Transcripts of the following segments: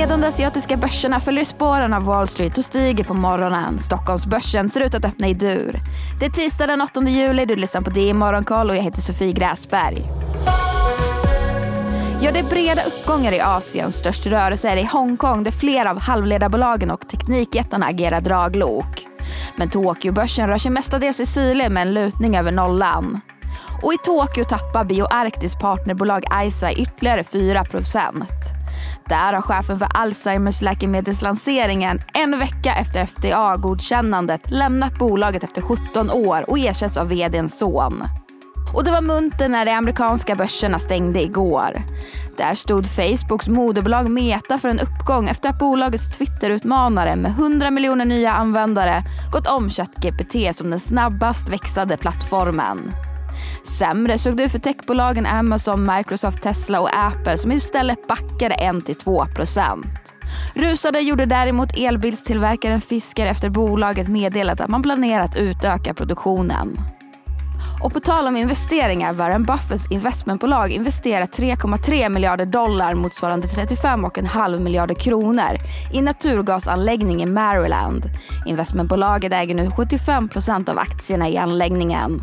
ledande asiatiska börserna följer spåren av Wall Street och stiger på morgonen. Stockholmsbörsen ser ut att öppna i dur. Det är tisdag den 8 juli, du lyssnar på DI Morgonkoll och jag heter Sofie Gräsberg. Ja, det är breda uppgångar i Asien. Störst rörelse är det i Hongkong där flera av halvledarbolagen och teknikjättarna agerar draglok. Men Tokyobörsen rör sig mestadels i sile med en lutning över nollan. Och i Tokyo tappar BioArctis partnerbolag ISA ytterligare 4 där har chefen för Alzheimers läkemedelslanseringen en vecka efter FDA-godkännandet lämnat bolaget efter 17 år och ersätts av vdns son. Och det var munter när de amerikanska börserna stängde igår. Där stod Facebooks moderbolag Meta för en uppgång efter att bolagets Twitter-utmanare med 100 miljoner nya användare gått om ChatGPT som den snabbast växande plattformen. Sämre såg det ut för techbolagen Amazon, Microsoft, Tesla och Apple som istället backade 1-2 Rusade gjorde däremot elbilstillverkaren Fisker efter bolaget meddelat att man planerar att utöka produktionen. Och på tal om investeringar, Warren Buffetts investmentbolag investerar 3,3 miljarder dollar motsvarande 35,5 miljarder kronor i naturgasanläggning i Maryland. Investmentbolaget äger nu 75 procent av aktierna i anläggningen.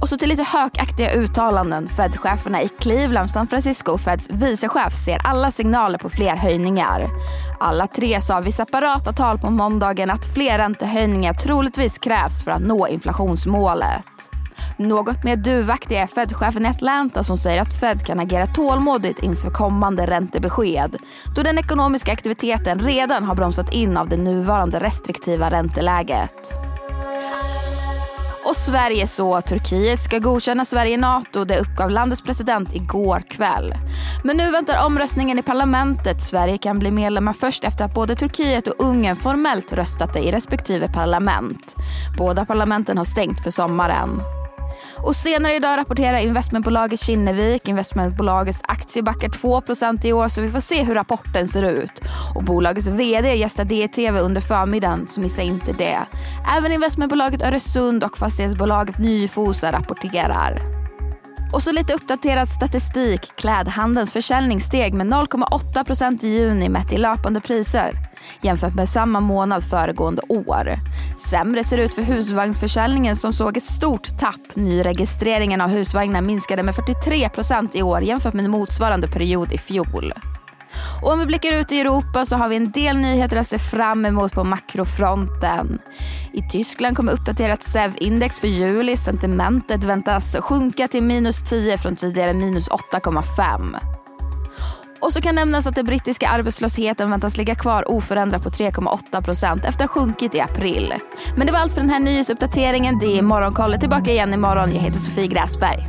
Och så till lite hökaktiga uttalanden. Fed-cheferna i Cleveland, San Francisco och Feds vicechef ser alla signaler på fler höjningar. Alla tre sa vid separata tal på måndagen att fler räntehöjningar troligtvis krävs för att nå inflationsmålet. Något mer duvaktig är Fed-chefen i Atlanta som säger att Fed kan agera tålmodigt inför kommande räntebesked då den ekonomiska aktiviteten redan har bromsat in av det nuvarande restriktiva ränteläget. Och Sverige så Turkiet ska godkänna Sverige i NATO. Det uppgav landets president igår kväll. Men nu väntar omröstningen i parlamentet. Sverige kan bli medlemmar först efter att både Turkiet och Ungern formellt röstat det i respektive parlament. Båda parlamenten har stängt för sommaren. Och senare idag rapporterar investmentbolaget Kinnevik. Investmentbolagets aktie backar 2% i år så vi får se hur rapporten ser ut. Och bolagets VD gästar DTV under förmiddagen så missa inte det. Även investmentbolaget Öresund och fastighetsbolaget Nyfosa rapporterar. Och så lite uppdaterad statistik. Klädhandelns försäljning steg med 0,8 procent i juni mätt i löpande priser jämfört med samma månad föregående år. Sämre ser det ut för husvagnsförsäljningen som såg ett stort tapp. Nyregistreringen av husvagnar minskade med 43 procent i år jämfört med motsvarande period i fjol. Och om vi blickar ut i Europa så har vi en del nyheter att se fram emot på makrofronten. I Tyskland kommer uppdaterat SEV-index för juli. Sentimentet väntas sjunka till minus 10 från tidigare minus 8,5. Och så kan nämnas att den brittiska arbetslösheten väntas ligga kvar oförändrad på 3,8 procent efter att ha sjunkit i april. Men det var allt för den här nyhetsuppdateringen. Det är Morgonkollet tillbaka igen imorgon. Jag heter Sofie Gräsberg.